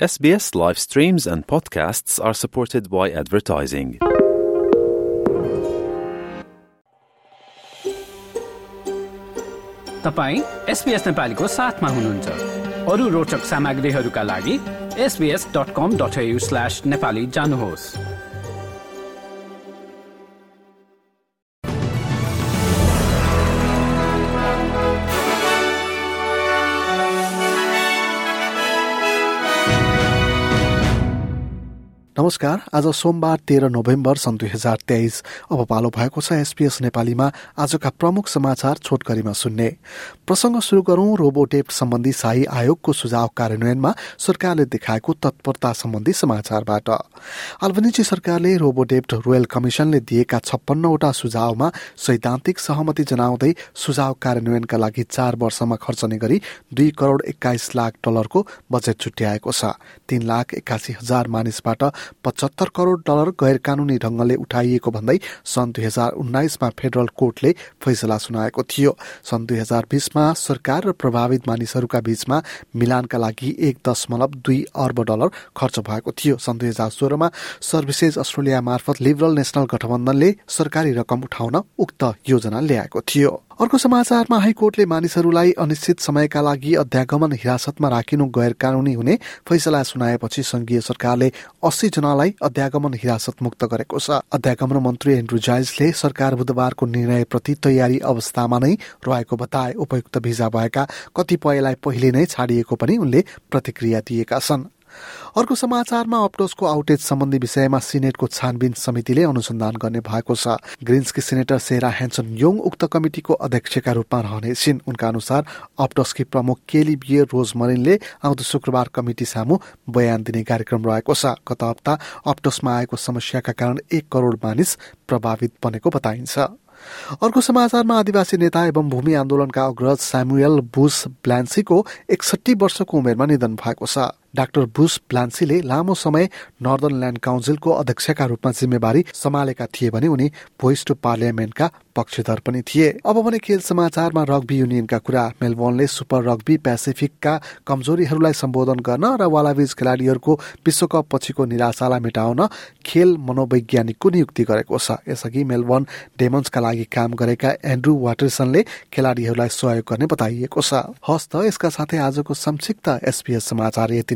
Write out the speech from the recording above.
SBS live streams and podcasts are supported by advertising. तपाईँ SBS नेपालीको साथमा हुनुहुन्छ अरू रोचक सामग्रीहरूका लागि SBS dot com dot slash Nepali जानुहोस् नमस्कार आज सोमबार तेह्र नोभेम्बर सन् दुई हजार तेइस। अब पालो भएको छ एसपीएस नेपालीमा। आजका प्रमुख समाचार छोटकरीमा सुन्ने। प्रसङ्ग शुरू गरौं। रोबोटेप सम्बन्धी शाही आयोगको सुझाव कार्यान्वयनमा सरकारले देखाएको तत्परता सम्बन्धी समाचारबाट। अल्बनिजी सरकारले रोबोटेप्ट रोयल कमिशनले दिएका छप्पन्नवटा सुझावमा सैद्धान्तिक सहमति जनाउँदै सुझाव कार्यान्वयनका लागि चार वर्षमा खर्चने गरी दुई करोड़ एक्काइस लाख डलरको बजेट छुट्याएको छ। तीन लाख एक्कासी हजार मानिसबाट पचहत्तर करोड़ डलर गैर कानूनी ढंगले उठाइएको भन्दै सन् दुई हजार उन्नाइसमा फेडरल कोर्टले फैसला सुनाएको थियो। सन् दुई हजार बिसमा सरकार र प्रभावित मानिसहरूका बीचमा मिलानका लागि एक दशमलव दुई अर्ब डलर खर्च भएको थियो। सन् दुई हजार सोह्रमा सर्भिसेज अस्ट्रेलिया मार्फत लिबरल नेशनल गठबन्धनले सरकारी रकम उठाउन उक्त योजना ल्याएको थियो। अर्को समाचारमा हाइकोर्टले मानिसहरूलाई अनिश्चित समयका लागि अध्यागमन हिरासतमा राखिनु गैर कानूनी हुने फैसला सुनाएपछि संघीय सरकारले अस्सी जनालाई अध्यागमन हिरासत मुक्त गरेको छ। अध्यागमन मन्त्री एन्ड्रु जाइल्सले सरकार बुधबारको निर्णयप्रति तयारी अवस्थामा नै रहेको बताए। उपयुक्त भिजा भएका कतिपयलाई पहिले नै छाडिएको पनि उनले प्रतिक्रिया दिएका छन्। अर्को समाचारमा अप्टोसको आउटेज सम्बन्धी विषयमा सिनेटको छानबिन समितिले अनुसन्धान गर्ने भएको छ। ग्रिन्सकी सिनेटर सेरा हेन्सन योङ उक्त कमिटिको अध्यक्षका रूपमा रहनेछिन्। उनका अनुसार अप्टोसकी प्रमुख केली बियर रोज मरिनले आउँदो शुक्रबार कमिटी सामु बयान दिने कार्यक्रम रहेको छ। गत हप्ता अप्टोसमा आएको समस्याका कारण एक करोड़ मानिस प्रभावित बनेको बताइन्छ। अर्को समाचारमा आदिवासी नेता एवं भूमि आन्दोलनका अग्रज स्यामुएल बुस ब्ल्यान्सीको एकसट्ठी वर्षको उमेरमा निधन भएको छ। डाक्टर बुस ब्लान्सीले लामो समय नर्दर्न ल्यान्ड काउन्सिलको अध्यक्षका रूपमा जिम्मेवारी सम्हालेका थिए भने उनी भोइस टु पार्लियामेन्टका पक्षधर पनि थिए। अब भने खेल समाचारमा रग्बी युनियनका कुरा। मेलबोर्नले सुपर रग्बी पेसिफिकका कमजोरीहरूलाई सम्बोधन गर्न र वालाविज खेलाडीहरूको विश्वकप पछिको निराशालाई मेटाउन खेल मनोवैज्ञानिकको नियुक्ति गरेको छ। यसअघि मेलबोर्न डेमन्सका लागि काम गरेका एन्ड्रू वाटरसनले खेलाडीहरूलाई सहयोग गर्ने बताइएको छ। हस्त यसका साथै आजको संक्षिप्त एसपीएस समाचार यति